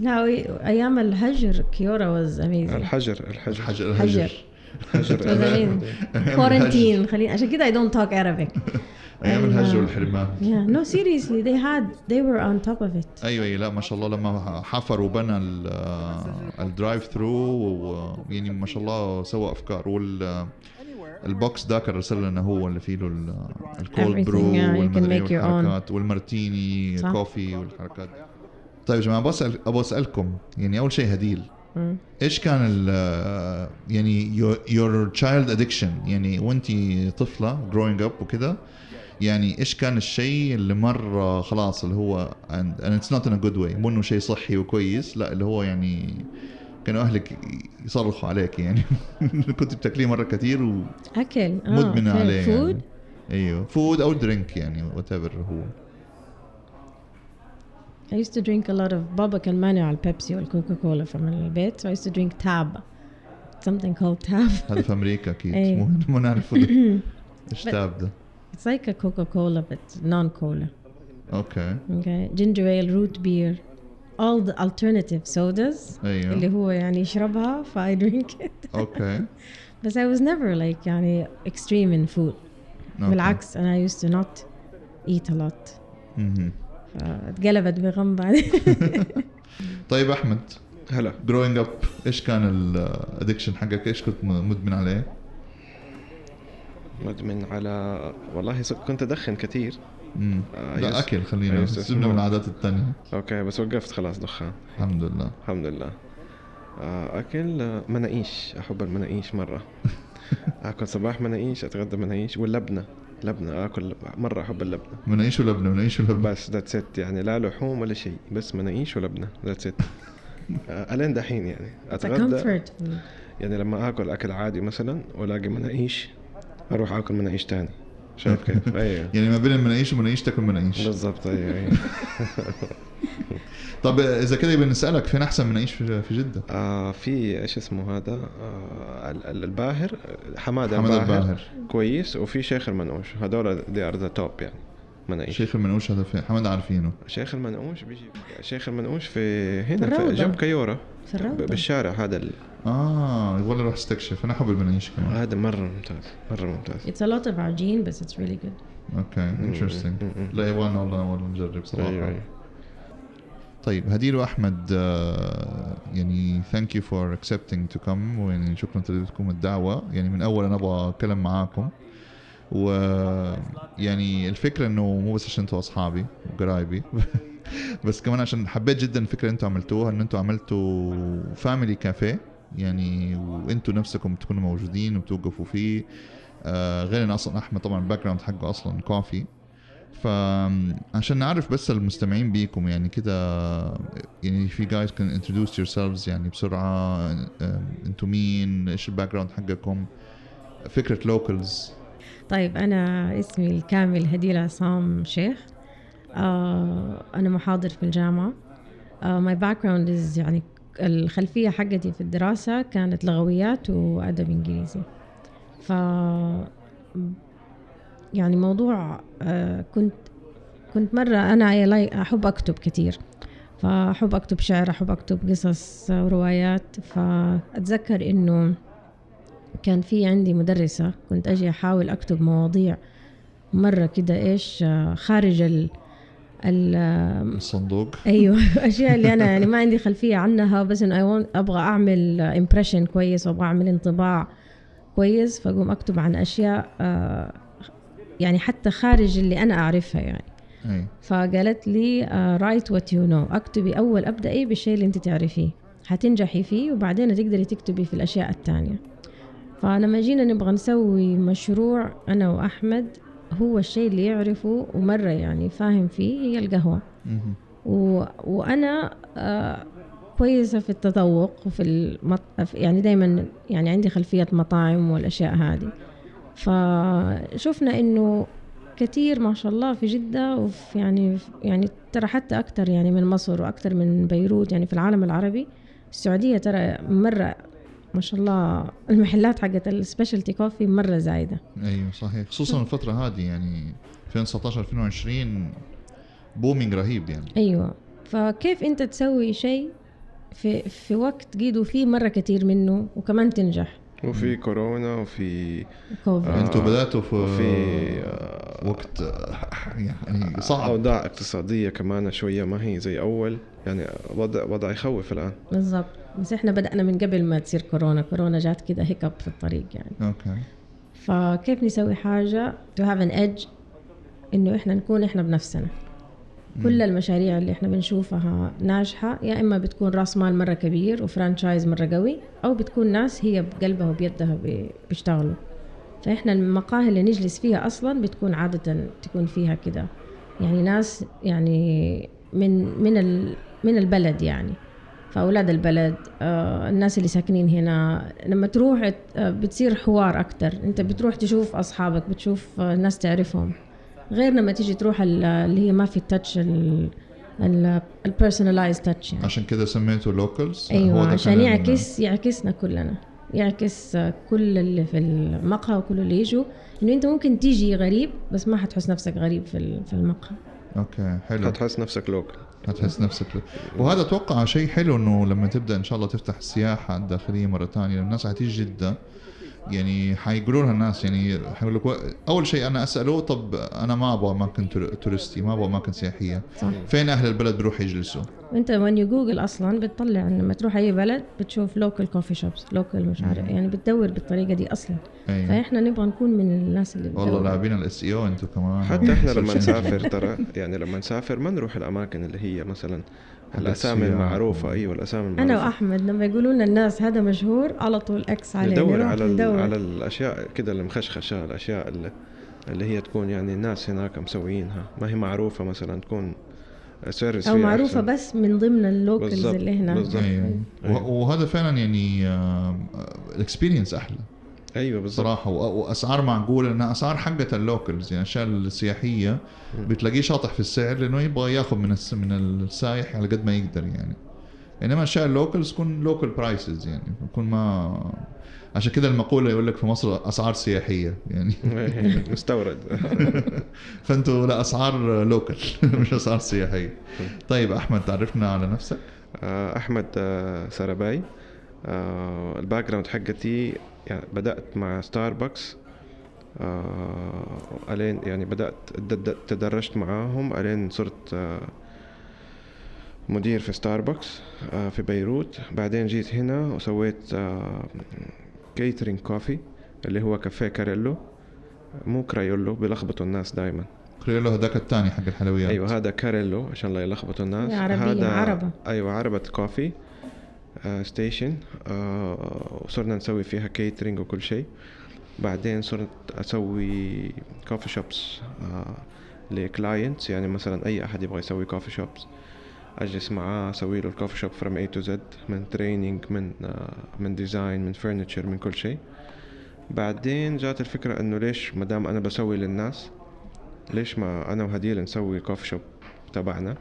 لا أيام الهجر كيورا was amazing الحجر الحجر الحجر حجر الحجر quarantine خليني عشان كده I don't talk Arabic. أيام الهجر والحرمان yeah no seriously they had they were on top of it. أيوه أيوه لا ما شاء الله لما حفر وبنى ال- ال drive thru يعني ما شاء الله سوى أفكار. وال ال box ذاك ارسل لنا هو اللي فيه له ال- ال cold Everything, bro yeah, you can والمدري make your own. والحركات وال martini. coffee والحركات. طيب يا جماعة بسال أبغى أسألكم يعني أول شيء هديل. إيش كان ال يعني your child addiction يعني وأنت طفلة growing up وكذا يعني إيش كان الشيء اللي مره خلاص اللي هو and, and it's not in a good way مو إنه شيء صحي وكويس لا اللي هو يعني كانوا أهلك يصرخوا عليك يعني كنت بتاكليه مرة كثير أكل آه ومدمنه عليه food يعني. أيوه food أو drink يعني whatever هو I used to drink a lot of بابا كان مانع على البيبسي والكوكا كولا from البيت so I used to drink tab something called tab هذا في امريكا اكيد إيه. مو مو نعرف ايش But- تاب ده it's like a Coca Cola but non cola اوكي okay ginger ale root beer all the alternative sodas ايوه اللي هو يعني يشربها ف I drink it اوكي بس I was never like يعني extreme in food أوكي. بالعكس أنا I used to not eat a lot مهم. فاتقلبت بغم بعدين طيب أحمد هلا growing up إيش كان ال addiction حقك؟ إيش كنت مدمن عليه؟ مدمن على والله كنت أدخن كثير. مم. آه، لا. أكل خلينا. سيبنا من العادات الثانية okay بس وقفت خلاص دخان. الحمد لله. الحمد لله. آه، أكل آه، مناقيش. أحب المناقيش مرة. آكل صباح مناقيش أتغدى مناقيش واللبنة. لبنه آكل مرة أحب اللبنه منعيش ولبنه منعيش ولبنه بس that's it يعني لا لحوم ولا شيء بس مناقيش ولبنه that's it ألين دحين يعني. أتغدى. يعني لما آكل أكل عادي مثلا والاقي مناقيش أروح آكل مناقيش تاني. شايف كيف؟ أيوه. يعني ما بين المناقيش ومناقيش تاكل مناقيش. بالضبط أيوه أيوه. طب إذا كده يبقى نسألك فين أحسن مناقيش في في جدة؟ آه في إيش اسمه هذا؟ آه ال- ال- الباهر حمادة حمد الباهر, الباهر. كويس. وفي شيخ المنقوش هذول they are the top يعني. مناقيش شيخ المنقوش هذا فين؟ حمد عارفينه. شيخ المنقوش بيجي شيخ المنقوش في هنا في. جنب كيورا في الروضة. بالشارع هذا ال... آه يبغى أروح استكشف. أنا أحب المناقيش كمان. هذا مرة ممتاز مرة ممتاز. It's a lot of عجين بس it's really good. okay interesting. لا يبغانا والله والله نجرب صراحة. أيوه أيوه. طيب هديل واحمد آه، يعني thank you for accepting to come ويعني شكرا لكم الدعوة. يعني من أول أنا أبغى أتكلم معاكم. و يعني الفكرة إنه مو بس عشان أنتوا أصحابي وقرايبي بس كمان عشان حبيت جدا الفكرة اللي أنتوا عملتوها إن أنتوا عملتوا family café يعني وإنتوا نفسكم تكونوا موجودين وتوقفوا فيه. آه غير إن أصلا أحمد طبعا ال background حقه أصلا coffee فعشان نعرف بس المستمعين بيكم يعني كده يعني في جايز كان introduce yourselves يعني بسرعة آم، أنتوا مين إيش ال background حقكم فكرة Locals طيب أنا اسمي الكامل هديل عصام شيخ. آه أنا محاضر في الجامعة. my background is يعني الخلفية حقتي في الدراسة كانت لغويات وأدب إنجليزي. ف يعني موضوع آه كنت كنت مرة أنا أحب أكتب كتير. فأحب أكتب شعر أحب أكتب قصص وروايات فأتذكر إنه كان في عندي مدرسة كنت أجي أحاول أكتب مواضيع مرة كده إيش؟ خارج ال ال الصندوق. أيوه. أشياء اللي أنا يعني ما عندي خلفية عنها بس إنه أبغى أعمل امبريشن كويس وابغى أعمل انطباع كويس فأقوم أكتب عن أشياء آه، يعني حتى خارج اللي أنا أعرفها يعني. فقالت لي write what you know أكتبي أول أبدأي بالشيء اللي أنت تعرفيه. حتنجحي فيه وبعدين تقدري تكتبي في الأشياء الثانية فلما جينا نبغى نسوي مشروع أنا وأحمد هو الشيء اللي يعرفه ومرة يعني فاهم فيه هي القهوة. مهم. و... وأنا آه كويسة في التذوق وفي المط... يعني دائما يعني عندي خلفية مطاعم والأشياء هذه. فشفنا إنه كثير ما شاء الله في جدة وفي يعني يعني ترى حتى أكثر يعني من مصر وأكثر من بيروت يعني في العالم العربي. السعودية ترى مرة ما شاء الله. المحلات حقت السبيشالتي كوفي مرة زايدة. أيوه صحيح. خصوصا الفترة هذه يعني 2019 2020 booming رهيب يعني. أيوه. فكيف أنت تسوي شيء في في وقت قيدوا فيه مرة كتير منه وكمان تنجح؟ وفي كورونا وفي كوفيد. آه. أنتوا بدأتوا في وفي آه، وقت آه، يعني صعب. أوضاع اقتصادية كمان شوية ما هي زي أول. يعني وضع وضع يخوف الآن. بالضبط. بس إحنا بدأنا من قبل ما تصير كورونا. كورونا جات كده hiccup في الطريق يعني. okay. فكيف نسوي حاجة to have an edge إنه إحنا نكون إحنا بنفسنا. كل المشاريع اللي إحنا بنشوفها ناجحة يا إما بتكون رأس مال مرة كبير و franchise مرة قوي أو بتكون ناس هي بقلبها وبيدها بي- بيشتغلوا. فإحنا المقاهي اللي نجلس فيها أصلا بتكون عادة تكون فيها كده. يعني ناس يعني من من من البلد يعني. فأولاد البلد آه الناس اللي ساكنين هنا لما تروح آه بتصير حوار أكتر. أنت بتروح تشوف أصحابك بتشوف آه ناس تعرفهم. غير لما تيجي تروح ال- اللي هي ما في ال touch ال personalized touch يعني. عشان كده سميته Locals أيوه عشان يعكس يعكسنا كلنا. يعكس كل اللي في المقهى وكل اللي يجوا. إنه أنت ممكن تيجي غريب بس ما حتحس نفسك غريب في ال- في المقهى. okay حلو. حتحس نفسك local هتحس نفسك وهذا أتوقع شيء حلو إنه لما تبدأ إن شاء الله تفتح السياحه الداخليه مرة ثانية الناس حتيجي جدة. يعني حيقولوا لها الناس يعني حيقول لك أول شيء أنا أسأله طب أنا ما أبغى أماكن tour- touristy ما أبغى أماكن سياحية. صح. فين أهل البلد بيروحوا يجلسوا؟ انت when you Google أصلا بتطلع لما تروح أي بلد بتشوف local coffee shops local مش عارف يعني بتدور بالطريقة دي أصلا. أيوه. فإحنا نبغى نكون من الناس اللي والله. لاعبين ال SEO أنتم كمان. حتى إحنا لما نسافر ترى يعني لما نسافر ما نروح الأماكن اللي هي مثلا الأسامي. المعروفة أيوه الأسامي أنا المعروفة وأحمد لما يقولوا لنا الناس هذا مشهور على طول إكس عليه ندور على ندور. على الأشياء كده المخشخشه الأشياء اللي, اللي هي تكون يعني الناس هناك مسويينها ما هي معروفة مثلا تكون service أو معروفة أحسن. بس من ضمن ال locals اللي هنا بالضبط. أيوه أيوة. وهذا فعلا يعني ال experience أحلى أيوه بالضبط. صراحة وأسعار معقولة لانها أسعار حقت ال locals يعني الأشياء السياحية بتلاقيه شاطح في السعر لأنه يبغى ياخذ من من السايح على قد ما يقدر يعني. إنما الاشياء ال locals تكون local prices يعني يكون ما عشان كذا المقولة يقول لك في مصر أسعار سياحية يعني. مستورد. فأنتوا لا أسعار local مش أسعار سياحية. طيب أحمد تعرفنا على نفسك؟ آه، أحمد آه، سرباي. آه، ال background حقتي يعني بدأت مع ستاربكس آه، ألين يعني بدأت تد- تدرجت معاهم ألين صرت آه، مدير في ستاربكس آه، في بيروت. بعدين جيت هنا وسويت catering coffee اللي هو كافيه كاريلو مو كرايولو بيلخبطوا الناس دائما كريلو هذاك الثاني حق الحلويات. أيوه هذا كاريلو عشان لا يلخبطوا الناس. عربية، هذا عربة. أيوه عربة coffee آه station آه وصرنا نسوي فيها catering وكل شيء. بعدين صرت أسوي coffee shops آه ل clients يعني مثلا أي أحد يبغى يسوي coffee shops أجلس معاه أسوي له ال coffee shop from A to Z من training من آه من design من furniture من كل شيء. بعدين جات الفكرة إنه ليش ما دام أنا بسوي للناس ليش ما أنا وهديل نسوي coffee shop تبعنا؟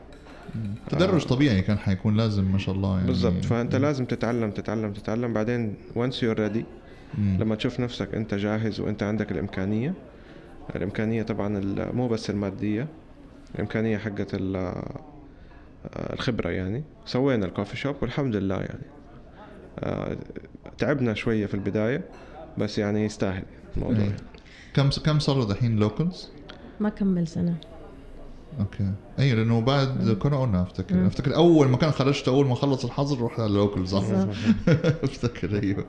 تدرج طبيعي كان حيكون لازم ما شاء الله يعني. بالضبط. فأنت لازم تتعلم تتعلم تتعلم. بعدين once you're ready مم. لما تشوف نفسك أنت جاهز وأنت عندك الإمكانية الإمكانية طبعا ال- مو بس المادية الإمكانية حقت ال- الخبرة يعني. سوينا ال coffee shop والحمد لله يعني. آه، تعبنا شوية في البداية بس يعني يستاهل الموضوع. كم كم صاروا دحين Locals؟ ما كمل سنة. okay. أي لأنه بعد كورونا أفتكر. مم. أفتكر أول ما كان خرجت أول ما خلص الحظر رحت على ال Local صح؟ أفتكر أيوه.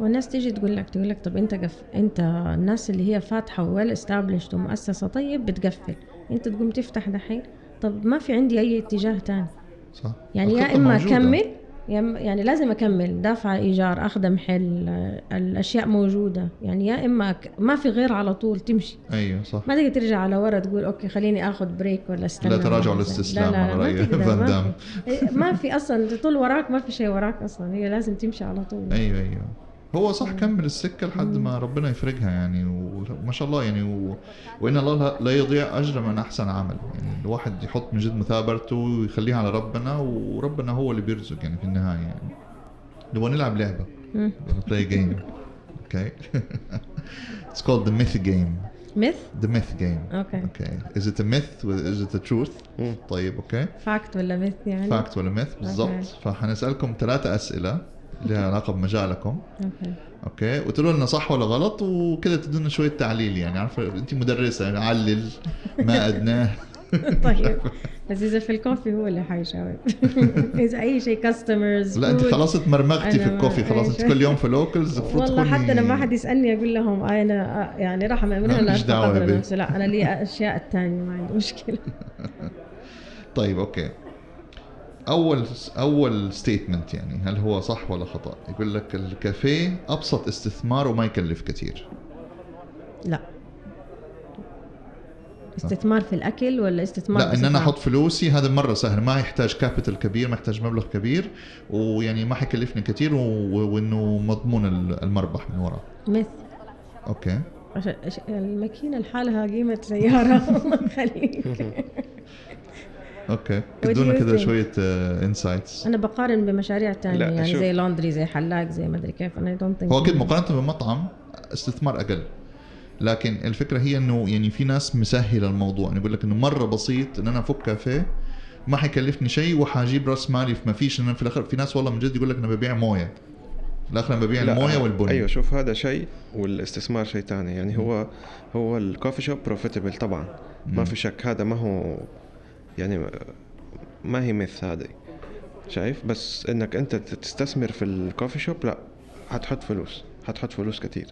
والناس تيجي تقول لك تقول لك طب أنت قف... أنت الناس اللي هي فاتحة well established ومؤسسة طيب بتقفل. أنت تقوم تفتح دحين. طب ما في عندي أي اتجاه تاني. صح. يعني يا إما. أكمل يعني لازم أكمل دافع إيجار اخذ محل الأشياء موجودة. يعني يا إما ما في غير على طول تمشي. أيوه صح. ما تقدر ترجع على ورا تقول okay خليني آخذ break ولا استنى. لا تراجع ولا لا, على تقدر، فان دام. إيه، ما في أصلا طول وراك ما في شيء وراك أصلا. هي لازم تمشي على طول. أيوه أيوه. هو صح كمل السكة لحد ما ربنا يفرجها يعني وما شاء الله يعني و... وإن الله لا- يضيع أجر من أحسن عمل. يعني الواحد يحط من جد مثابرته ويخليها على ربنا وربنا هو اللي بيرزق يعني في النهاية يعني. نبغى نلعب لعبة. a game. Okay. It's called the myth game. Myth? The myth game. أوكي okay. Is it a myth or is it a truth? مم. طيب أوكي fact ولا myth يعني؟ فاكت ولا myth. بالضبط. Okay. فحنسالكم ثلاثة أسئلة. لها علاقة بمجالكم. okay. okay. وتقولوا لنا صح ولا غلط؟ وكذا تدونا شوية تعليل يعني. عارفة أنت مدرسة يعني علل ما ادناه طيب. بس اذا في ال coffee هو اللي حيجاوب إذا أي شيء customers لا أنت خلاص تمرمغتي في ال coffee. خلاص أنت كل يوم في Locals والله حتى لما حد يسألني أقول لهم أنا آه، يعني تقدر بي. نفسه. لا أنا لي أشياء الثانية ما عندي مشكلة. طيب okay. أول أول statement يعني هل هو صح ولا خطأ؟ يقول لك الكافيه أبسط استثمار وما يكلف كثير. لا. استثمار في الأكل ولا استثمار لا إن أنا؟ أحط فلوسي هذا مرة سهل ما يحتاج capital كبير ما يحتاج مبلغ كبير ويعني ما حيكلفني كثير وإنه مضمون ال- المربح من وراه myth okay. الماكينة لحالها قيمة سيارة يخليك okay. You كذا? شوية insights أنا بقارن بمشاريع تانية. لا، يعني شوف. زي laundry زي حلاق زي ما أدري كيف. أنا don't think هو أكيد مقارنة بمطعم استثمار أقل. لكن الفكرة هي إنه يعني في ناس مسهلة الموضوع. يعني يقول لك إنه مرة بسيط إن أنا أفك كافيه ما حيكلفني شيء وحاجيب راس مالي. ما فيش إن في الآخر في ناس والله من جد يقول لك أنا ببيع موية. الآخر أنا ببيع الموية والبن. أيوه شوف هذا شيء والاستثمار شيء ثاني يعني هو هو ال coffee shop profitable طبعا. ما. في شك. هذا ما هو يعني ما هي myth هذه. شايف؟ بس إنك أنت تستثمر في ال coffee shop لا حتحط فلوس حتحط فلوس كتير.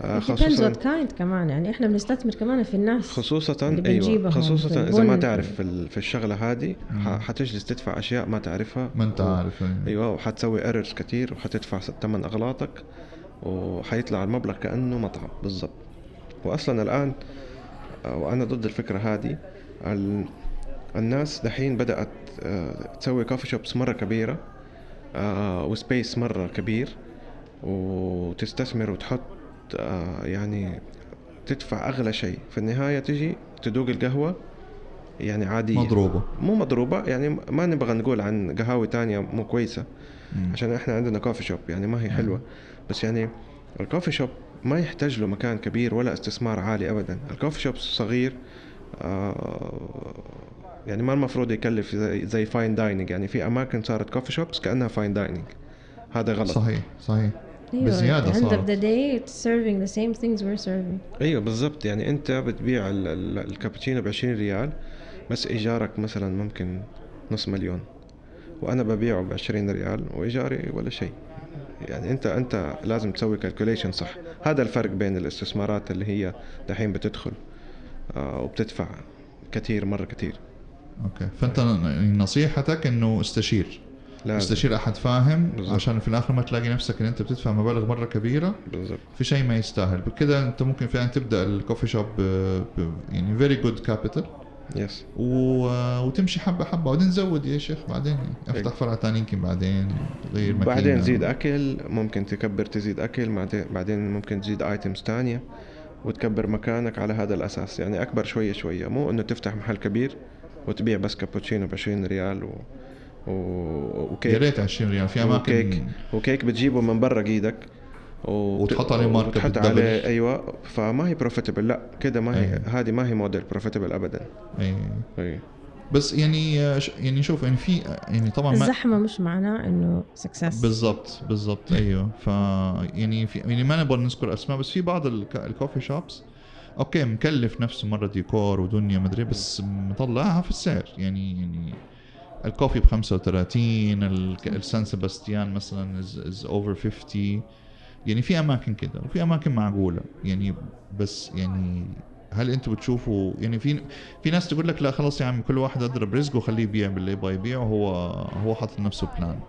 آه، خصوصا kind كمان يعني إحنا بنستثمر كمان في الناس خصوصا اللي أيوه خصوصا إذا ما. تعرف في, في الشغلة هذه حتجلس تدفع أشياء ما تعرفها. ما أنت و- عارف يعني. أيوه وحتسوي errors كتير وحتدفع ثمن أغلاطك وحيطلع المبلغ كأنه مطعم بالضبط. واصلا الآن آه، وأنا ضد الفكرة هذه ال- الناس دحين بدأت آه، تسوي كوفي شوبس مرة كبيرة آه، وسبيس مرة كبير وتستثمر وتحط آه، يعني تدفع أغلى شيء. في النهاية تجي تدوق القهوة يعني عادية. مضروبة. مو مضروبة يعني ما نبغى نقول عن قهاوي تانية مو كويسة مم. عشان إحنا عندنا coffee shop يعني ما هي حلوة. بس يعني ال coffee shop ما يحتاج له مكان كبير ولا استثمار عالي ابدا. ال coffee shop صغير آه يعني ما المفروض يكلف زي, زي fine dining يعني في أماكن صارت coffee shops كأنها fine dining هذا غلط. صحيح صحيح. أيوة، بزيادة at the end of the day it's serving the same things we're serving. أيوه بالضبط. يعني أنت بتبيع ال- ال- الكابتشينو ب 20 ريال بس إيجارك مثلا ممكن نص مليون. وأنا ببيعه ب 20 ريال وإيجاري ولا شيء. يعني انت أنت لازم تسوي calculation صح. هذا الفرق بين الاستثمارات اللي هي دحين بتدخل آه وبتدفع كثير مرة كثير. okay. فأنت نصيحتك إنه استشير. لازم. استشير أحد فاهم بالضبط. عشان في الآخر ما تلاقي نفسك إن أنت بتدفع مبالغ مرة كبيرة. بالضبط. في شيء ما يستاهل. بكده أنت ممكن فعلا تبدأ ال coffee shop يعني very good capital yes وتمشي حبة حبة وبعدين تزود يا شيخ بعدين أفتح أيوة. فرع ثاني يمكن بعدين تغير مكينه بعدين زيد أكل ممكن تكبر تزيد أكل بعدين بعدين ممكن تزيد items تانية وتكبر مكانك على هذا الأساس. يعني أكبر شوية شوية مو إنه تفتح محل كبير. وتبيع بس كابوتشينو ب 20 ريال و... و... يا وكيك right 20 ريال. في وكيك أماكن وكيك. بتجيبه من برا إيدك وت- وتحط عليه ماركة وتحط. عليه أيوه. فما هي profitable لا كده ما هي أيوة. هذه ما هي model profitable ابدا. أي. أي. بس يعني ش- يعني شوف يعني في يعني طبعا ما الزحمة مش معناه إنه success بالضبط بالضبط. أيوه. ف يعني في يعني ما نبغى نذكر أسماء بس في بعض الك- ال coffee shops okay مكلف نفسه مرة ديكور ودنيا مدري بس مطلعها في السعر. يعني يعني ال coffee ب 35 الك- السان سيباستيان مثلا is over 50 يعني في أماكن كده وفي أماكن معقولة. يعني بس يعني هل أنتم بتشوفوا يعني في في ناس تقول لك لا خلاص يا عم كل واحد أضرب رزقه وخليه يبيع باللي يبغى يبيع وهو هو حاطط لنفسه plan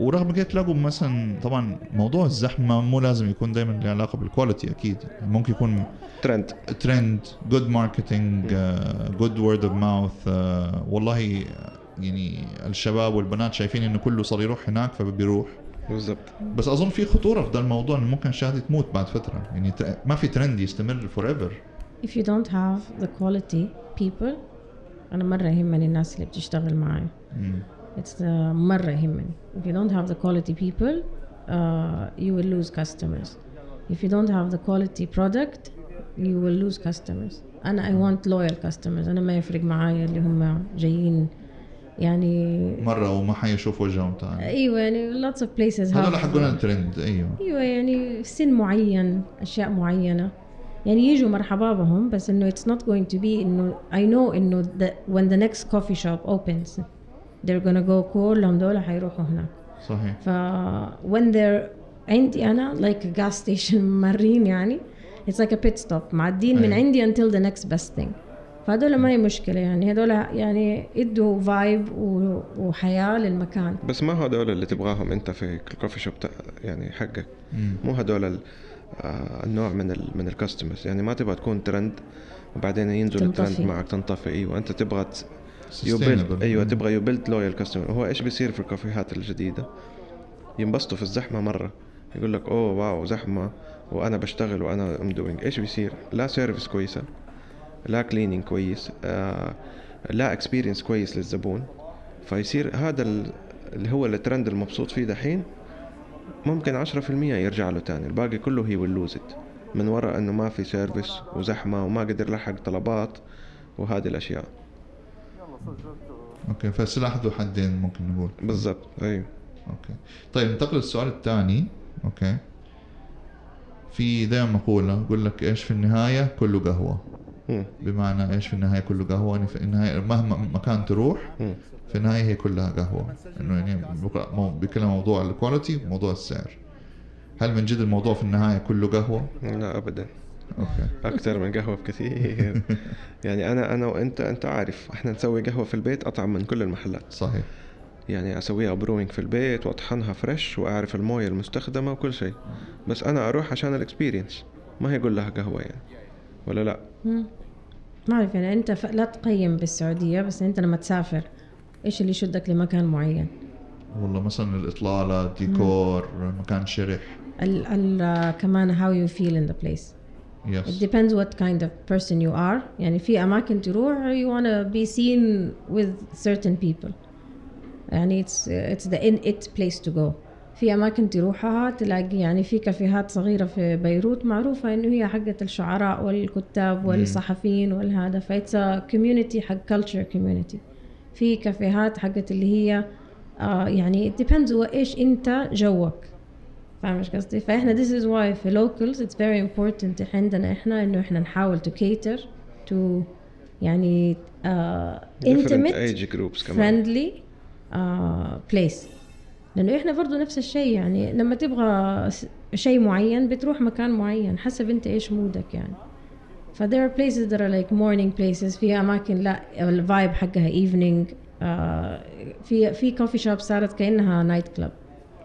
ورغم كده تلاقوا مثلا طبعا موضوع الزحمة مو لازم يكون دائما له علاقة بال quality أكيد. ممكن يكون trend trend good marketing good word of mouth والله يعني الشباب والبنات شايفين إنه كله صار يروح هناك فبيروح. بالضبط. بس أظن في خطورة في ده الموضوع إنه ممكن الشهادة تموت بعد فترة. يعني ما في ترند يستمر forever if you don't have the quality people أنا مرة يهمني الناس اللي بتشتغل معي. it's uh, مره يهمني if you don't have the quality people uh, you will lose customers if you don't have the quality product you will lose customers انا I want loyal customers انا ما يفرق معايا اللي هم جايين يعني مره وما حيشوف وجههم تاني ايوه يعني lots of places هذول have- حقون الترند ايوه ايوه يعني سن معين اشياء معينه يعني يجوا مرحبا بهم بس انه it's not going to be انه I know انه the, when the next coffee shop opens they're gonna go كلهم دول حيروحوا هناك. صحيح. ف when they're عندي أنا like a gas station مارين يعني it's like a pit stop معدين من أيوة. عندي until the next best thing. فهدول ما هي مشكلة يعني هدول يعني ادوا vibe وحياة للمكان. بس ما هدول اللي تبغاهم أنت في ال coffee shop يعني حقك. مو هدول ال- آه، النوع من ال من ال customers يعني ما تبغى تكون ترند وبعدين ينزل الترند. معك تنطفي. أيوه أنت تبغى you build. أيوه. تبغى you build loyal customer وهو إيش بيصير في الكافيهات الجديدة؟ ينبسطوا في الزحمة مرة. يقول لك oh wow زحمة وأنا بشتغل وأنا I'm doing إيش بيصير؟ لا service كويسة لا cleaning كويس آه لا experience كويس للزبون. فيصير هذا ال- اللي هو الترند المبسوط فيه دحين ممكن 10% يرجع له تاني. الباقي كله هي it. من وراء إنه ما في service وزحمة وما قدر يلحق طلبات وهذه الأشياء. okay فسلاح ذو حدين ممكن نقول. بالضبط أيوه. okay. طيب ننتقل للسؤال الثاني. okay. في دائما مقولة يقول لك إيش في النهاية؟ كله قهوة. بمعنى إيش في النهاية كله قهوة؟ يعني في النهاية مهما مكان تروح. في النهاية هي كلها قهوة. إنه يعني بيتكلم موضوع ال quality وموضوع السعر. هل من جد الموضوع في النهاية كله قهوة؟ لا ابدا. أكثر من قهوة بكثير. يعني أنا أنا وأنت أنت عارف إحنا نسوي قهوة في البيت أطعم من كل المحلات. صحيح. يعني أسويها brewing في البيت وأطحنها fresh وأعرف الموية المستخدمة وكل شيء. بس أنا أروح عشان ال experience ما هي يقول لها قهوة يعني. ولا لا؟ مم. ما أعرف يعني أنت ف... لا تقيم بالسعودية بس أنت لما تسافر إيش اللي يشدك لمكان معين؟ والله مثلا الإطلالة ديكور مكان شرح. ال... ال... كمان how you feel in the place it depends what kind of person you are. يعني في أماكن تروح you wanna be seen with certain people. يعني it's it's the in place to go. في أماكن تروحها تلاقي يعني في كافيهات صغيرة في بيروت معروفة إنه هي حقه الشعراء والكتاب والصحفيين والهذا. ف it's community حق culture community في كافيهات حقت اللي هي آه يعني it depends هو إيش أنت جوك. فاهم إيش قصدي؟ فإحنا this is why في locals it's very important عندنا إحنا إنه إحنا نحاول to cater to يعني uh, intimate age groups كمان. friendly uh, place. لأنه إحنا برضو نفس الشيء يعني لما تبغى شيء معين بتروح مكان معين حسب أنت إيش مودك يعني. ف there are places that are like morning places في أماكن لا ال vibe حقها evening uh, في في coffee shop صارت كأنها night club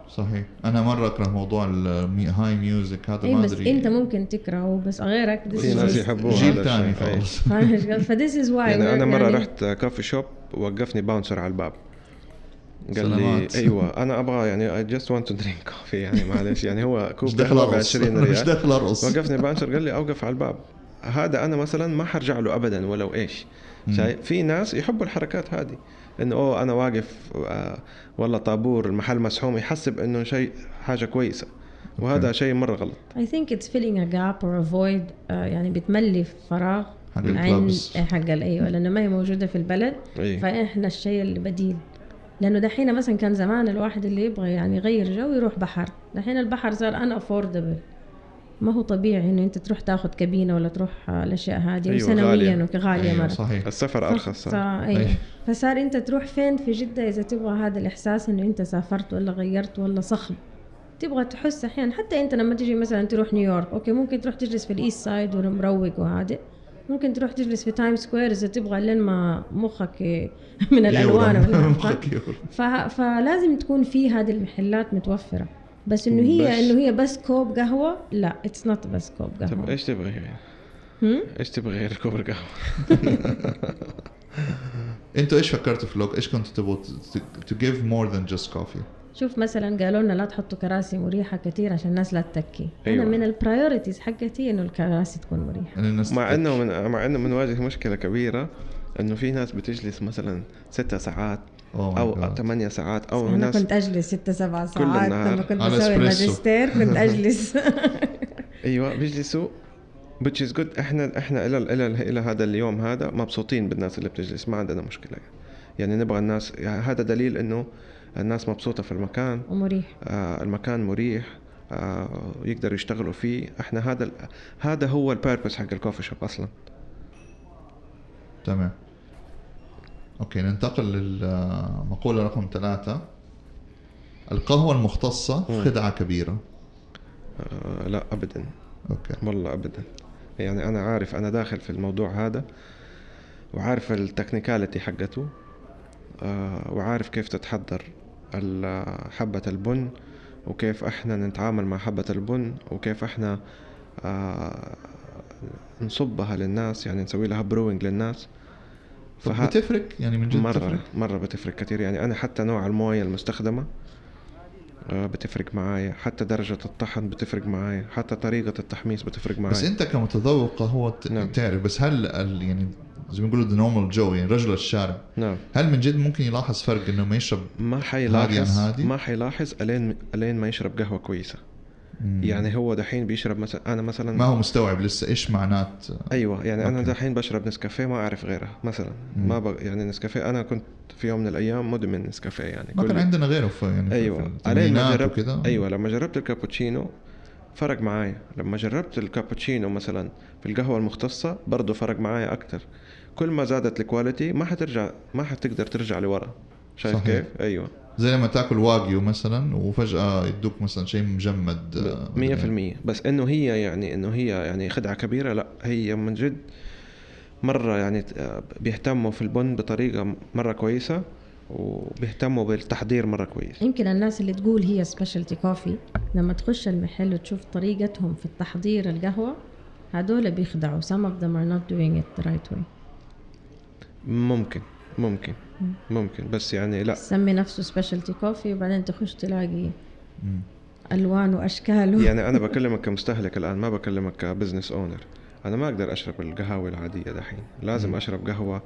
صحيح. أنا مرة اكره موضوع ال high music هذا I ما بس أدري. أنت ممكن تكرهه بس غيرك this في is ناس يحبوه جيل ثاني قصدي؟ فذيس إز واي يعني أنا مرة رحت كافي شوب وقفني باونسر على الباب. قال لي سلامات. أيوه أنا أبغى يعني اي جاست ونت تو درينك كوفي يعني معلش يعني هو كوب مش ارقص 20 مش ريال. داخل ارقص وقفني باونسر قال لي أوقف على الباب. هذا أنا مثلا ما حرجع له ابدا ولو إيش. شايف؟ في ناس يحبوا الحركات هذه. إنه أوه أنا واقف آه والله طابور المحل مسحوم يحسب إنه شيء حاجة كويسة. وهذا شيء مرة غلط. I think it's filling a gap or a void uh, يعني بتملي فراغ حق ال clubs. حق ال- أيوه لأنه ما هي موجودة في البلد. اي فإحنا الشيء اللي بديل. لأنه دحين مثلا كان زمان الواحد اللي يبغى يعني يغير جو يروح بحر. دحين البحر صار unaffordable ما هو طبيعي إنه أنت تروح تاخذ كابينة ولا تروح الأشياء هذه أيوة، غالية. وغاليه أيوة مرة صحيح السفر أرخص. صار. أيوة. أيوة. فصار أنت تروح فين في جدة إذا تبغى هذا الإحساس إنه أنت سافرت ولا غيرت ولا صخب تبغى تحس أحيانا حتى أنت لما تجي مثلا تروح نيويورك okay ممكن تروح تجلس في ال East Side ومروق وهادئ ممكن تروح تجلس في Time Square إذا تبغى لين ما مخك من الألوان مخك. فلازم تكون في هذه المحلات متوفرة بس إنه هي إنه هي بس كوب قهوة لا it's not بس كوب طب قهوة إيش تبغى؟ هم؟ إيش تبغى غير كوب قهوة؟ أنتوا إيش فكرتوا في look إيش كنتوا تبغوا to give more than just coffee شوف مثلا قالوا لنا لا تحطوا كراسي مريحة كثير عشان الناس لا تتكي أيوة. أنا من ال priorities حقتي إنه الكراسي تكون مريحة الناس مع إنه من مع إنه بنواجه مشكلة كبيرة إنه في ناس بتجلس مثلا ستة ساعات أو God. ثمانية ساعات أو أنا ناس كنت أجلس ستة سبع كل ساعات النهار. لما كنت بسوي. الماجستير كنت أجلس. أيوه بيجلسوا. Which is good. إحنا إحنا إلى إلى إلى هذا اليوم هذا مبسوطين بالناس اللي بتجلس. ما عندنا مشكلة. يعني نبغى الناس يعني هذا دليل إنه الناس مبسوطة في المكان. ومريح. آه المكان مريح. آه يقدروا يشتغلوا فيه. إحنا هذا هذا هو ال purpose حق ال coffee shop أصلا. تمام. okay ننتقل للمقولة رقم ثلاثة. القهوة المختصة. خدعة كبيرة. آه لا ابدا. okay. والله ابدا. يعني أنا عارف أنا داخل في الموضوع هذا وعارف ال technicality حقته آه وعارف كيف تتحضر حبة البن وكيف إحنا نتعامل مع حبة البن وكيف إحنا آه نصبها للناس يعني نسوي لها brewing للناس. فها- بتفرق؟ يعني من جد مرة بتفرق؟ مرة بتفرق كثير يعني أنا حتى نوع الموية المستخدمة آه، بتفرق معايا. حتى درجة الطحن بتفرق معايا. حتى طريقة التحميص بتفرق معايا. بس أنت كمتذوق ت- نعم. تعرف بس هل ال- يعني زي ما بيقولوا the normal Joe يعني رجل الشارع نعم. هل من جد ممكن يلاحظ فرق إنه ما يشرب ما هادي حيلاحظ عن هادي؟ ما حيلاحظ ألين ألين ما يشرب قهوة كويسة. مم. يعني هو دحين بيشرب مثلا أنا مثلا ما هو مستوعب لسه إيش معنات أيوه يعني أنا أوكي. دحين بشرب نسكافيه ما أعرف غيرها مثلا مم. ما بق... يعني نسكافيه أنا كنت في يوم من الأيام مدمن نسكافيه يعني ما كان كل- عندنا غيره في يعني أيوه في علي ما الثمانينات جربت وكده أيوه لما جربت الكابوتشينو فرق معايا لما جربت الكابوتشينو مثلا في القهوة المختصة برضه فرق معايا أكتر كل ما زادت ال quality ما حترجع ما حتقدر ترجع لورا شايف صحيح. كيف أيوه زي لما تاكل واجيو مثلا وفجأة يدوك مثلا شيء مجمد آه، مية مدري في المية. بس إنه هي يعني إنه هي يعني خدعة كبيرة. لا هي من جد مرة يعني آه، بيهتموا في البن بطريقة مرة كويسة وبيهتموا بالتحضير مرة كويس. يمكن الناس اللي تقول هي specialty coffee لما تخش المحل وتشوف طريقتهم في التحضير القهوة هدول بيخدعوا. Some of them are not doing it the right way. ممكن ممكن. ممكن بس يعني لا. سمي نفسه specialty coffee وبعدين تخش تلاقي. ألوان وأشكال. يعني أنا بكلمك كمستهلك الآن ما بكلمك ك business owner أنا ما أقدر أشرب القهاوي العادية دحين. لازم أشرب قهوة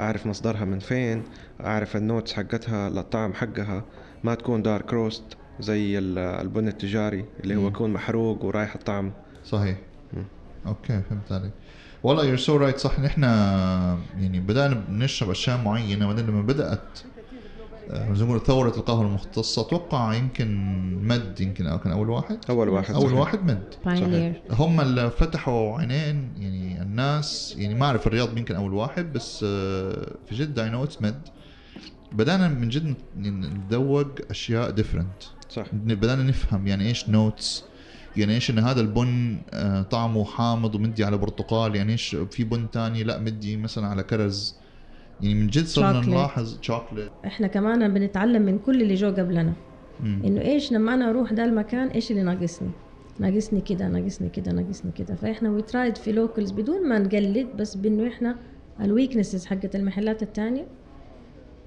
أعرف مصدرها من فين أعرف ال notes حقتها الطعم حقها. ما تكون dark roast زي ال- البن التجاري اللي هو. يكون محروق ورايح الطعم. صحيح. مم. okay فهمت عليك. والله you're so right صح. نحن يعني بدأنا بنشرب أشياء معينة بعدين لما بدأت آه، زي ما ثورة القهوة المختصة أتوقع يمكن مد يمكن أو كان أول واحد؟ أول واحد أول صحيح. واحد مد. pioneer هم اللي فتحوا عينين يعني الناس يعني ما أعرف الرياض يمكن أول واحد بس آه، في جدة I know it's مد بدأنا من جد نذوق أشياء different صح. بدأنا نفهم يعني إيش notes يعني إيش إن هذا البن آه، طعمه حامض ومدي على برتقال يعني إيش في بن تاني لا مدي مثلا على كرز. يعني من جد صرنا. نلاحظ شوكليت إحنا كمان بنتعلم من كل اللي جو قبلنا. إنه إيش لما أنا أروح ده المكان إيش اللي ناقصني؟ ناقصني كده ناقصني كده ناقصني كده. فإحنا we tried في لوكلز بدون ما نقلد بس بإنه إحنا الويكنسز حقت المحلات التانية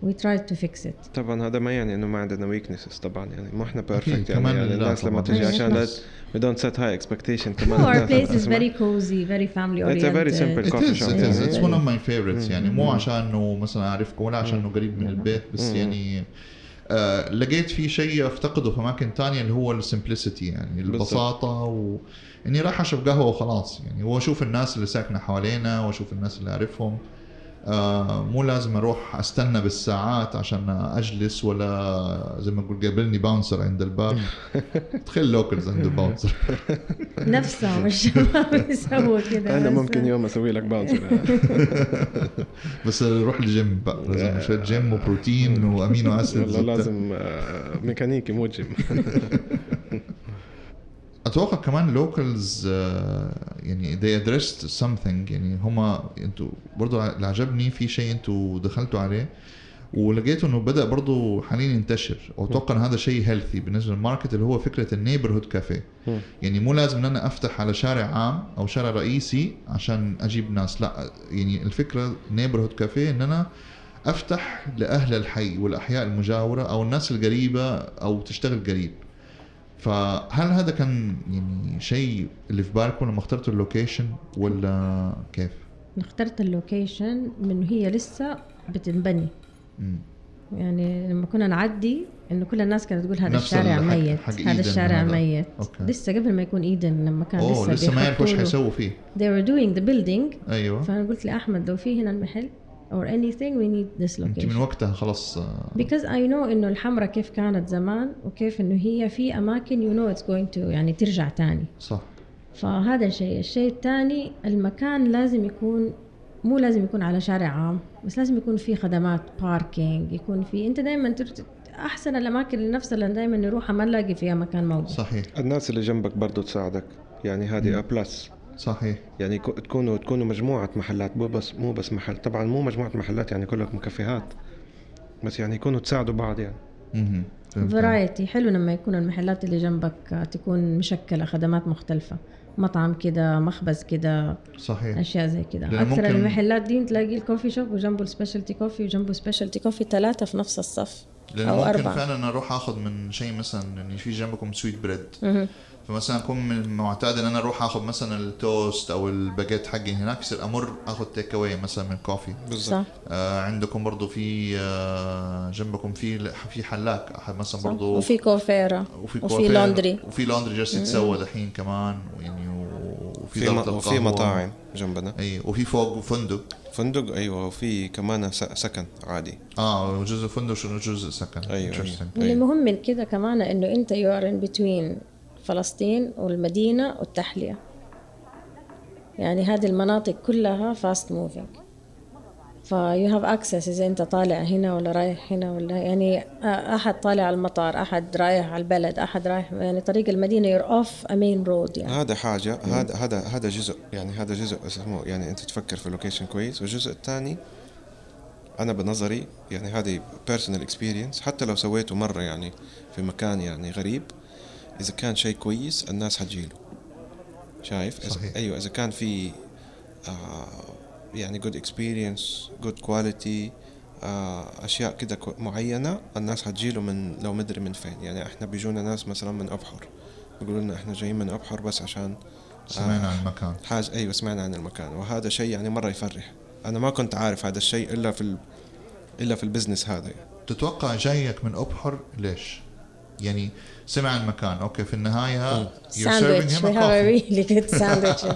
وي ترايد تو فيكس ات طبعا هذا ما يعني إنه ما عندنا ويكنسز طبعا يعني ما إحنا بيرفكت يعني, كمان يعني الناس لما. تجي عشان we don't set high expectation كمان our الناس place is very cozy very family It's a very oriented simple It coffee is, shop it is. يعني. It's one of my favorites يعني مو مم. عشان انه مثلا أعرفكم ولا عشان انه قريب من البيت بس مم. يعني آه لقيت في شيء أفتقده في أماكن تانية اللي هو السمبلسيتي يعني. البساطة و إني راح اشرب قهوة وخلاص يعني واشوف الناس اللي ساكنة حوالينا وأشوف الناس اللي أعرفهم مو لازم أروح أستنى بالساعات عشان أجلس ولا زي ما أقول قابلني bouncer عند الباب. تخيل لوكلز عند ال bouncer نفسهم الشباب يسووا كده أنا ممكن يوم أسوي لك bouncer بس روح الجيم بقى لازم شوية جيم وبروتين و amino acids والله لازم آه، ميكانيكي مو جيم أتوقع كمان لوكالز يعني they addressed something يعني هم أنتوا برضو اللي عجبني في شيء أنتوا دخلتوا عليه ولقيتوا إنه بدأ برضو حاليا ينتشر. واتوقع إن هذا شيء healthy بالنسبة لل market اللي هو فكرة ال neighborhood café. يعني مو لازم إن أنا أفتح على شارع عام أو شارع رئيسي عشان أجيب ناس. لا يعني الفكرة neighborhood café إن أنا أفتح لأهل الحي والأحياء المجاورة أو الناس القريبة أو تشتغل قريب. فهل هذا كان يعني شيء اللي في بالكم لما اخترتوا ال location ولا كيف؟ اخترت اللوكيشن من هي لسه بتنبني مم. يعني لما كنا نعدي انه كل الناس كانت تقول هذا الشارع ميت هذا الشارع هذا. ميت okay. لسه قبل ما يكون ايدن لما كان لسه لسه ما يعرفوا إيش حيسووا فيه they were doing the building أيوه فأنا قلت لأحمد لو في هنا المحل or anything we need this انت من location. وقتها خلص آه، because I know إنه الحمرة كيف كانت زمان وكيف إنه هي في أماكن you know it's going to يعني ترجع تاني. صح. فهذا شيء الشيء الثاني المكان لازم يكون مو لازم يكون على شارع عام بس لازم يكون في خدمات parking يكون في أنت دائما أحسن الأماكن اللي نفسها اللي دائما نروحها ما نلاقي فيها مكان موجود. صحيح. الناس اللي جنبك برضو تساعدك. يعني هذه plus صحيح. يعني كو- تكونوا تكونوا مجموعة محلات مو بس مو بس محل. طبعا مو مجموعة محلات يعني كلكم كافيهات بس يعني يكونوا تساعدوا بعض يعني. variety. حلو لما يكون المحلات اللي جنبك تكون مشكلة خدمات مختلفة مطعم كده مخبز كده صحيح. أشياء زي كده. أكثر ممكن- المحلات دي تلاقي ال coffee shop وجنبه ال specialty coffee وجنبه specialty coffee ثلاثة في نفس الصف. لأنه أو ممكن أربعة. فعلا أروح اخذ من شيء مثلا اني في جنبكم Sweet Bread. فمثلا أكون من معتاد إن أنا أروح اخذ مثلا التوست أو الباجيت حقي هناك يصير أمر اخذ take away مثلا من coffee صح. آه عندكم برضو في آه جنبكم في في حلاق أحد مثلا. برضو وفي كوفيرا وفي وفي كوافير، laundry وفي laundry جالس يتسوى دحين كمان يعني وفي في وفي. مطاعم جنبنا. أي وفي فوق فندق؟ فندق أيوه وفي كمان سكن عادي. آه جزء فندق شنو جزء سكن؟ أيوة، Interesting. واللي مهم من كده كمان إنه أنت you are in between فلسطين والمدينة والتحلية. يعني هذه المناطق كلها fast moving ف you have access إذا أنت طالع هنا ولا رايح هنا ولا يعني أحد طالع على المطار أحد رايح على البلد أحد رايح يعني طريق المدينة you're off a main road يعني. هذا حاجة هذا هذا هذا جزء يعني هذا جزء اسمه يعني أنت تفكر في ال location كويس. والجزء الثاني أنا بنظري يعني هذه personal experience حتى لو سويته مرة يعني في مكان يعني غريب إذا كان شيء كويس الناس حتجيله. شايف؟ إذا- صحيح. أيوه إذا كان في آه يعني experience good quality آه أشياء كده معينة الناس حتجيله من لو مدري من فين. يعني إحنا بيجونا ناس مثلا من أبحر. يقولوا لنا إحنا جايين من أبحر بس عشان سمعنا عن المكان. حاجة أيوة سمعنا عن المكان. وهذا شيء يعني مرة يفرح. أنا ما كنت عارف هذا الشيء إلا في ال... إلا في ال business هذا. يعني. تتوقع جايك من أبحر ليش؟ يعني سمع المكان. أوكي في النهاية ساندويتش و coffee. really good sandwiches.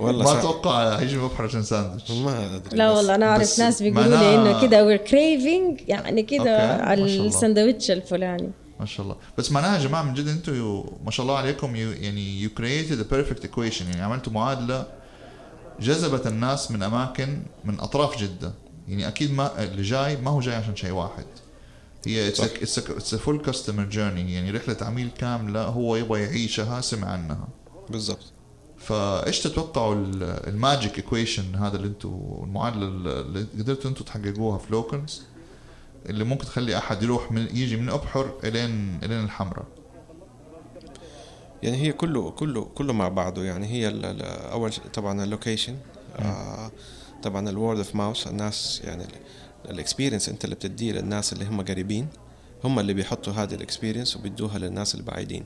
والله ما. أتوقع هيجي من ابحر عشان ساندويتش ما أدري لا والله أنا أعرف ناس بيقولوا لي إنه كده we're craving يعني كده ما على. الساندويتش الفلاني. ما شاء الله. بس معناها يا جماعة من جد أنتم ما شاء الله عليكم you, يعني you created a perfect equation. يعني عملتوا معادلة جذبت الناس من أماكن من أطراف جدة. يعني أكيد ما اللي جاي ما هو جاي عشان شيء واحد. هي it's full customer journey يعني رحلة عميل كاملة هو يبغى يعيشها سمع عنها. بالضبط. فايش تتوقعوا ال- ال magic equation هذا اللي أنتم المعادلة اللي قدرتوا أنتم تحققوها في Locals اللي ممكن تخلي أحد يروح من يجي من أبحر إلين إلين الحمراء. يعني هي كله كله كله مع بعضه. يعني هي ال... ال... أول شيء طبعا ال location آه طبعا ال word of mouth الناس يعني ال experience انت اللي بتديه للناس اللي هم قريبين هم اللي بيحطوا هذه ال experience وبيدوها للناس البعيدين.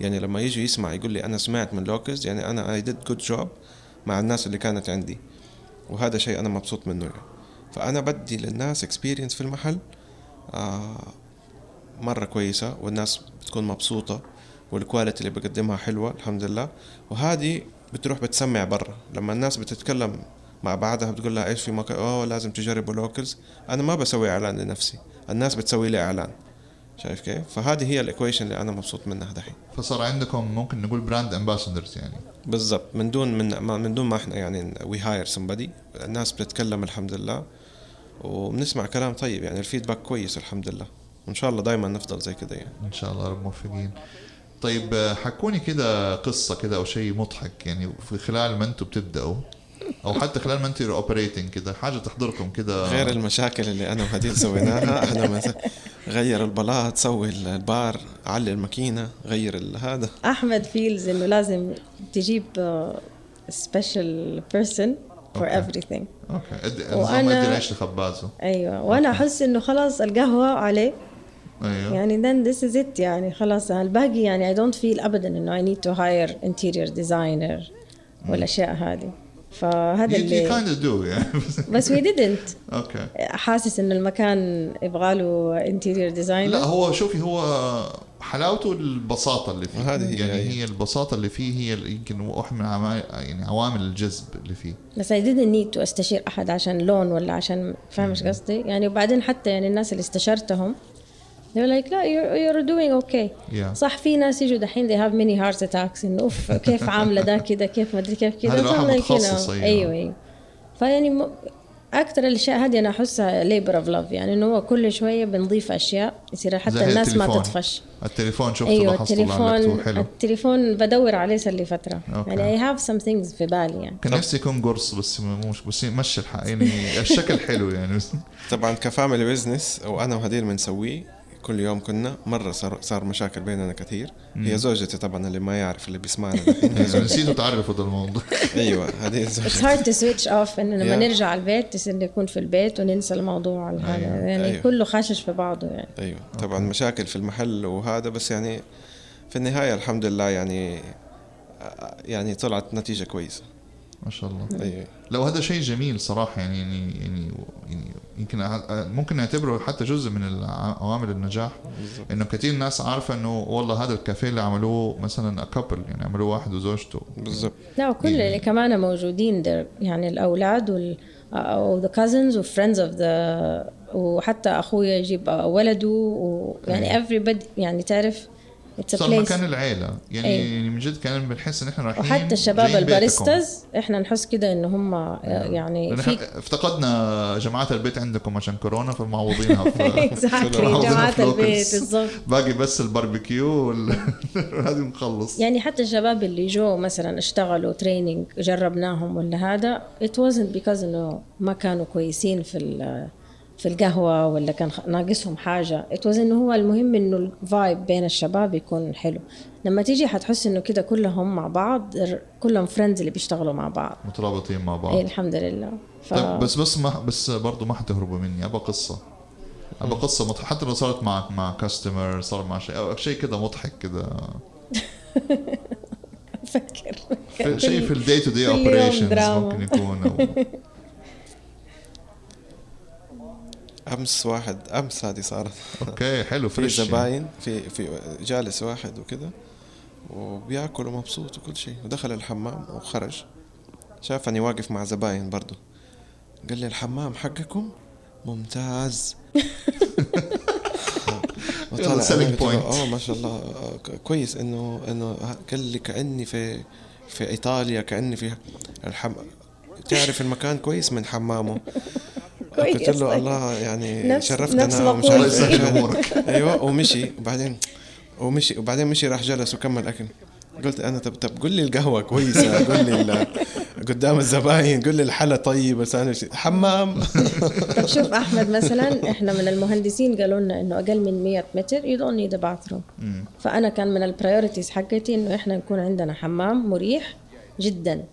يعني لما يجي يسمع يقول لي أنا سمعت من Locals يعني أنا I did good job مع الناس اللي كانت عندي. وهذا شيء أنا مبسوط منه. يعني فأنا بدي للناس experience في المحل آه مرة كويسة والناس بتكون مبسوطة وال quality اللي بقدمها حلوة الحمد لله. وهذه بتروح بتسمع برا. لما الناس بتتكلم مع بعضها بتقول لها إيش في مكان أوه لازم تجربوا Locals أنا ما بسوي إعلان لنفسي. الناس بتسوي لي إعلان. شايف كيف؟ فهذه هي ال equation اللي أنا مبسوط منها دحين. فصار عندكم ممكن نقول brand ambassadors يعني. بالضبط. من دون من من دون ما إحنا يعني we hire somebody. الناس بتتكلم الحمد لله. وبنسمع كلام طيب يعني. ال feedback كويس الحمد لله. وان شاء الله دائما نفضل زي كده يعني. إن شاء الله رب موفقين. طيب حكوني كده قصة كده أو شيء مضحك يعني. في خلال ما أنتم بتبدأوا أو حتى خلال ما أنتم operating كده حاجة تحضركم كده. غير المشاكل اللي أنا وهديل سويناها إحنا مثلا غير البلاط سوي البار علي الماكينة غير ال- هذا. أحمد feels إنه لازم تجيب special person for أوكي. everything. أوكي. ادي العيش لخبازه. أيوه. وأنا أحس إنه خلاص القهوة عليه. أيوه. يعني then this is it. يعني خلاص الباقي يعني I don't feel ابدا إنه I need to hire interior designer والأشياء هذه. فهذا you, you اللي kind of do يعني بس we didn't. أوكي حاسس انه المكان يبغى له interior designer لا هو شوفي هو حلاوته البساطة اللي فيه. هذه هي- يعني هي. هي البساطة اللي فيه هي يمكن واحد من عوامل يعني عوامل الجذب اللي فيه. بس I didn't need to أستشير أحد عشان لون ولا عشان فاهم إيش قصدي؟ يعني وبعدين حتى يعني الناس اللي استشرتهم they were like لا you're, you're doing okay. Yeah. صح في ناس يجوا دحين they have many heart attacks انه أوف كيف عاملة ده كده كيف ما أدري كيف كده. هذا الواحد متخصص، know، أيوة. أيوه أيوه. فيعني م... أكثر الأشياء هذه أنا أحسها labor of love يعني إنه هو كل شوية بنضيف أشياء يصير حتى الناس ما التليفون. تطفش. التليفون شفته أيوه التليفون حلو. التليفون بدور عليه صار لي فترة. أوكي. يعني I have some things في بالي يعني. كان نفسي يكون قرص بس مش بس مشي الحق يعني الشكل حلو يعني. طبعا ك family business وأنا وهدير بنسويه. كل يوم كنا مرة صار صار مشاكل بيننا كثير. هي زوجتي طبعا اللي ما يعرف اللي بيسمعنا. نسيتوا تعرفوا ده الموضوع. أيوه هذه It's زوجتي. hard to switch off إنه لما Yeah. نرجع البيت تصير نكون في البيت وننسى الموضوع هذا. أيوة. يعني أيوة. كله خاشش في بعضه يعني. أيوه طبعا مشاكل في المحل وهذا بس يعني في النهاية الحمد لله يعني يعني طلعت نتيجة كويسة. ما شاء الله. أيوه. لو هذا شيء جميل صراحة يعني يعني يعني, يعني يمكن أع- ممكن نعتبره حتى جزء من عوامل النجاح. إنه كثير ناس عارفة إنه والله هذا الكافيه اللي عملوه مثلا كابل يعني عملوه واحد وزوجته. بالضبط. لا وكل اللي كمان موجودين يعني الأولاد وال أو the cousins و friends of the وحتى اخويا يجيب ولده ويعني everybody يعني تعرف صار مكان العيلة يعني أيوة. يعني من جد كان بنحس إن إحنا رايحين وحتى الشباب. ال baristas إحنا نحس كده إن هم يعني لأن في افتقدنا جماعات البيت عندكم عشان كورونا فمعوضينها في في البيت. بالضبط باقي بس الباربيكيو وال- هذه نخلص يعني حتى الشباب اللي جو مثلا اشتغلوا training جربناهم ولا هذا it wasn't because إنه ما كانوا كويسين في ال- في القهوة ولا كان ناقصهم حاجة. Was إنه هو المهم إنه ال vibe بين الشباب يكون حلو. لما تيجي حتحس إنه كده كلهم مع بعض كلهم friends اللي بيشتغلوا مع بعض. مترابطين مع اي بعض الحمد لله. ف... طيب بس بس ما بس برضه ما حتهربوا مني. أبغى قصة. أبغى قصة مضحك حتى لو صارت مع مع customer صار مع شيء أو شيء كذا مضحك كذا فكر في- شيء في ال day to day operations. ممكن يكون أو أمس واحد أمس هذه صارت. أوكي حلو في فريش زباين في في جالس واحد وكذا وبياكل ومبسوط وكل شيء. ودخل الحمام وخرج. شافني واقف مع زباين برضو. قال لي الحمام حقكم ممتاز. وطلع point. آه ما شاء الله كويس إنه إنه قال لي كأني في في إيطاليا كأني في الحم تعرف المكان كويس من حمامه. كويس، قلت له. الله يعني نفس- شرفتنا نفس ومش الله عارف إيش. امورك أيوه ومشي. وبعدين ومشي. وبعدين مشي راح جلس وكمل أكل. قلت أنا طب طب قول لي القهوة كويسة قول لي ال- قدام الزباين قول لي الحلا طيب بس أنا شي- حمام. طب شوف أحمد مثلا إحنا من المهندسين قالوا لنا إنه أقل من 100 متر don't need a bathroom. فأنا كان من ال priorities حقتي إنه إحنا نكون عندنا حمام مريح جدا.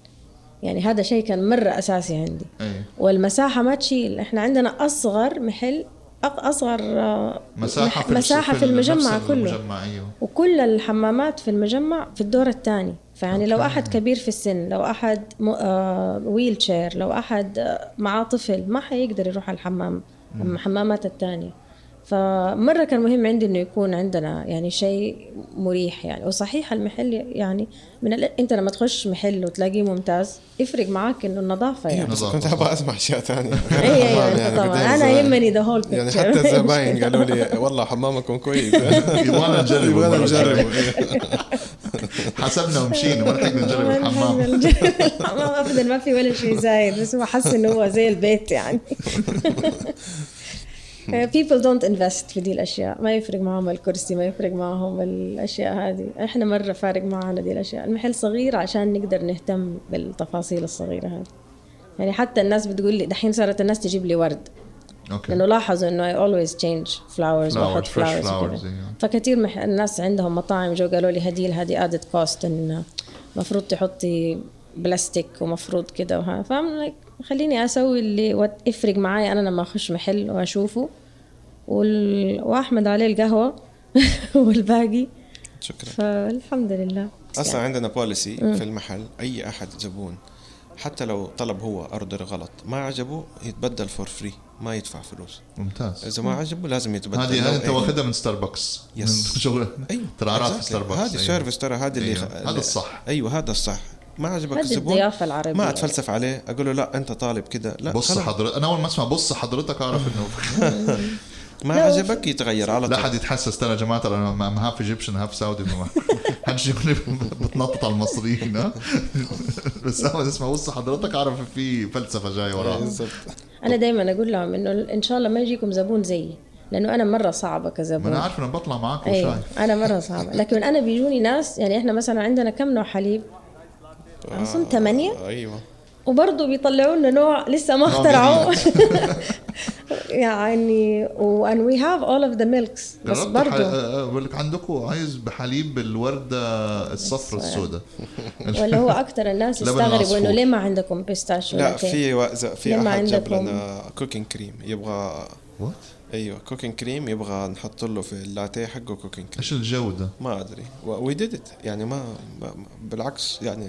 يعني هذا شيء كان مرة أساسي عندي. أي. والمساحة ما تشيل إحنا عندنا أصغر محل أصغر آه، مساحة في مساحة في المجمع كله. المجمع أيوه. وكل الحمامات في المجمع في الدور الثاني. فيعني لو. أحد كبير في السن لو أحد م... آه ويل شير لو أحد آه، معاه طفل ما حيقدر يروح على الحمام الحمامات الثانية. فمرة كان مهم عندي إنه يكون عندنا يعني شيء مريح يعني. وصحيح المحل يعني من ال... أنت لما تخش محل وتلاقيه ممتاز يفرق معاك إنه النظافة أيوه يعني. بس. كنت أبغى أسمع اشياء ثانية اي اي طبعا. أنا يهمني ذا هول يعني حتى الزباين قالوا لي والله حمامكم كويس. يبغانا نجرب يبغانا نجرب. حسبنا ومشينا ما لحقنا نجرب الحمام. الحمام ابدا ما في ولا شيء زايد بس هو حس إنه هو زي البيت يعني. People don't invest في دي الأشياء. ما يفرق معهم الكرسي ما يفرق معهم الأشياء هذه. إحنا مرة فارق معنا دي الأشياء. المحل صغير عشان نقدر نهتم بالتفاصيل الصغيرة هذه. يعني حتى الناس بتقول لي دحين صارت الناس تجيب لي ورد. أوكي لأنه لاحظوا إنه always change flowers Flowers, واحط. أيوة. فكثير مح... الناس عندهم مطاعم جو قالوا لي هديل هذه added cost إن المفروض تحطي بلاستيك ومفروض كده وها فاهم like خليني أسوي اللي يفرق معايا أنا لما أخش محل وأشوفه. وال... وأحمد عليه القهوة والباقي. شكرا. فالحمد لله. أصلا عندنا policy في المحل أي أحد زبون حتى لو طلب هو order غلط ما عجبه يتبدل for free ما يدفع فلوس. ممتاز. إذا ما عجبه لازم يتبدل. هذه أنت. واخدها من ستاربكس yes. من شغل ترى عرفت. ستاربكس هذه أيوة. service ترى هذا اللي أيوة. هذا الصح. أيوه هذا الصح. ما عجبك الزبون؟ الضيافة العربية. ما أتفلسف عليه. أقول له لا أنت طالب كده. لا بص خلاص. حضرتك أنا أول ما أسمع بص حضرتك أعرف إنه ما لا، عجبك؟ يتغير على لا طول حد يتحسس. ترى يا جماعة ترى أنا half Egyptian half سعودي ما حدش يقول لي بتنطط على المصريين ها؟ بس اول ما اسمع بص حضرتك أعرف في فلسفة جاية وراها. بالضبط. أنا دايما أقول لهم إنه إن شاء الله ما يجيكم زبون زيي لأنه أنا مرة صعبة ما كزبون أنا عارف إنه بطلع معك أيوه وشايف أنا مرة صعبة. لكن أنا بيجوني ناس يعني إحنا مثلا عندنا كم نوع حليب؟ اظن ثمانيه آه، أيوه. وبرضه بيطلعوا لنا نوع لسه ما اخترعوه. يعني وان we have all of the milks بس برضه آه، بقول لك عندكم عايز بحليب بالوردة الصفراء السوداء. ولا هو أكثر الناس يستغربوا. إنه ليه ما عندكم pistachio لا؟ في في أحد جاب لنا cooking cream يبغى what أيوه cooking cream يبغى نحط له في اللاتيه حقه cooking cream إيش الجوده ما أدري. we did it يعني ما- بالعكس يعني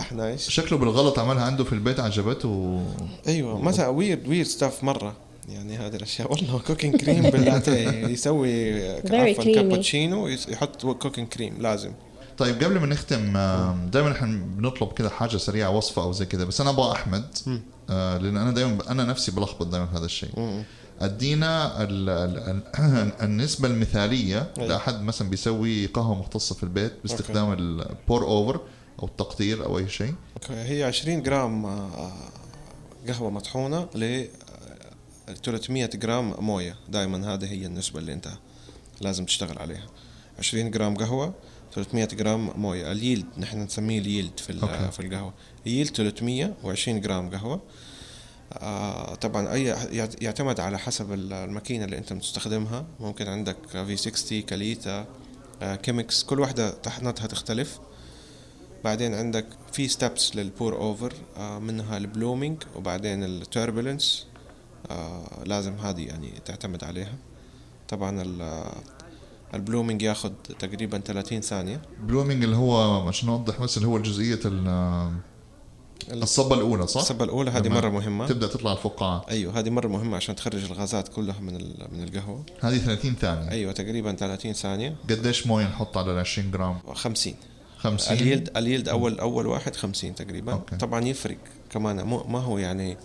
إحنا إيش؟ شكله بالغلط عملها عنده في البيت عجبته أيوه مثلا ويرد ويرد staff مرة. يعني هذه الأشياء والله cooking cream باللاتيه. يسوي عفوا. كابتشينو يس- يحط cooking cream لازم. طيب قبل ما نختم دائما إحنا بنطلب كده حاجة سريعة وصفة أو زي كده. بس أنا أبغى أحمد آه، لأن أنا دائما أنا نفسي بلخبط دائما في هذا الشيء. أدينا ال ال ال النسبة المثالية أيوة. لأحد مثلا بيسوي قهوة مختصة في البيت باستخدام ال pour over أو التقطير أو أي شيء. هي 20 جرام آه، قهوة مطحونة ل آه، 300 جرام موية. دائما هذه هي النسبة اللي أنت لازم تشتغل عليها. 20 جرام قهوة 300 جرام موية. ال yield نحن نسميه ال yield في أوكي. في القهوة. yield 320 جرام قهوة. آه طبعا أي يعت- يعتمد على حسب ال- الماكينة اللي أنت بتستخدمها ممكن عندك V60 كاليتا آه كيمكس كل واحدة طحنتها تختلف. بعدين عندك في steps لل pour over آه منها ال blooming وبعدين ال turbulence آه لازم هذه يعني تعتمد عليها. طبعا ال- ال blooming ياخد تقريبا 30 ثانية. blooming اللي هو عشان نوضح بس اللي هو الجزئية ال- الصبة الأولى صح؟ الصبة الأولى هذه لما مرة مهمة. تبدأ تطلع الفقاعات أيوه هذه مرة مهمة عشان تخرج الغازات كلها من من القهوة. هذه 30 ثانية. أيوه تقريبا 30 ثانية. قديش موية نحط على ال 20 جرام؟ 50 50 ال yield ال yield أول أول واحد 50 تقريبا. أوكي. طبعا يفرق كمان. مو ما هو يعني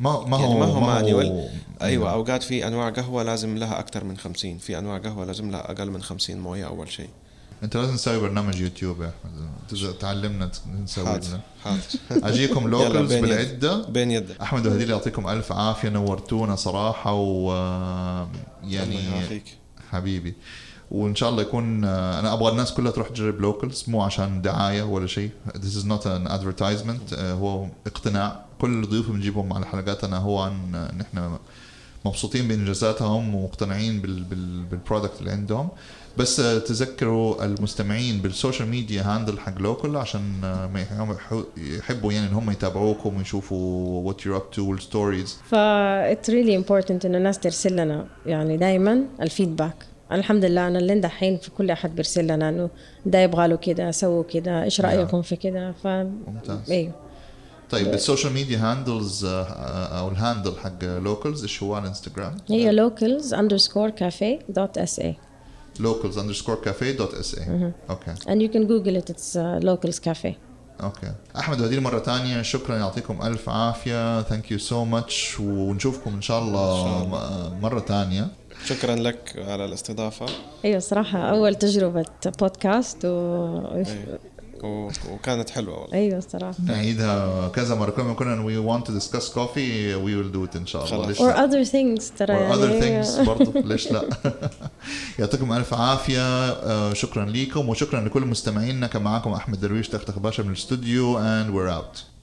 ما ما يعني هو ما هو. هو- أيوه أوقات في أنواع قهوة لازم لها أكثر من 50 في أنواع قهوة لازم لها أقل من 50 موية أول شيء. أنت لازم تسوي برنامج يوتيوب يا أحمد. تعلمنا نسوي حاضر أجيكم لوكلز بالعدة. بين يدك أحمد وهديل يعطيكم ألف عافية. نورتونا صراحة و يعني حبيبي. وإن شاء الله يكون أنا أبغى الناس كلها تروح تجرب لوكلز مو عشان دعاية ولا شيء. This is not an advertisement. آه، هو اقتناع. كل الضيوف بنجيبهم على حلقاتنا هو عن ان إحنا مبسوطين بإنجازاتهم ومقتنعين بال بال بال product اللي عندهم. بس آه، تذكروا المستمعين بالسوشيال ميديا handle حق لوكل عشان آه، ما يح- يحبوا يعني إن هم يتابعوكم ويشوفوا what you're up to وال stories ف it's really important انه الناس ترسل لنا يعني دائما ال feedback الحمد لله أنا اللي دحين في كل أحد بيرسل لنا إنه ده يبغى له كده سووا كده إيش رأيكم في كده؟ ف ممتاز. أيوه طيب السوشيال ميديا handles أو ال handle حق لوكلز إيش هو؟ على الانستغرام؟ هي locals underscore cafe dot sa locals underscore cafe dot sa أوكي and you can google it it's uh, locals cafe. Okay أحمد وهديل مرة ثانية شكرا يعطيكم ألف عافية thank you so much ونشوفكم إن شاء الله م- مرة ثانية شكرا لك على الاستضافة. أيوه صراحة أول تجربة بودكاست و... أيوة. و- وكانت حلوة والله. أيوه صراحة. نعيدها كذا مرة كل ما كنا we want to discuss coffee we will do it إن شاء الله. خلاص. ليش or لا؟ other things ترى or other يعني. things برضو ليش لا؟ يعطيكم ألف عافية. آه، شكرا لكم وشكرا لكل مستمعينا. كان معاكم أحمد درويش تختخ باشا من الاستوديو and we're out.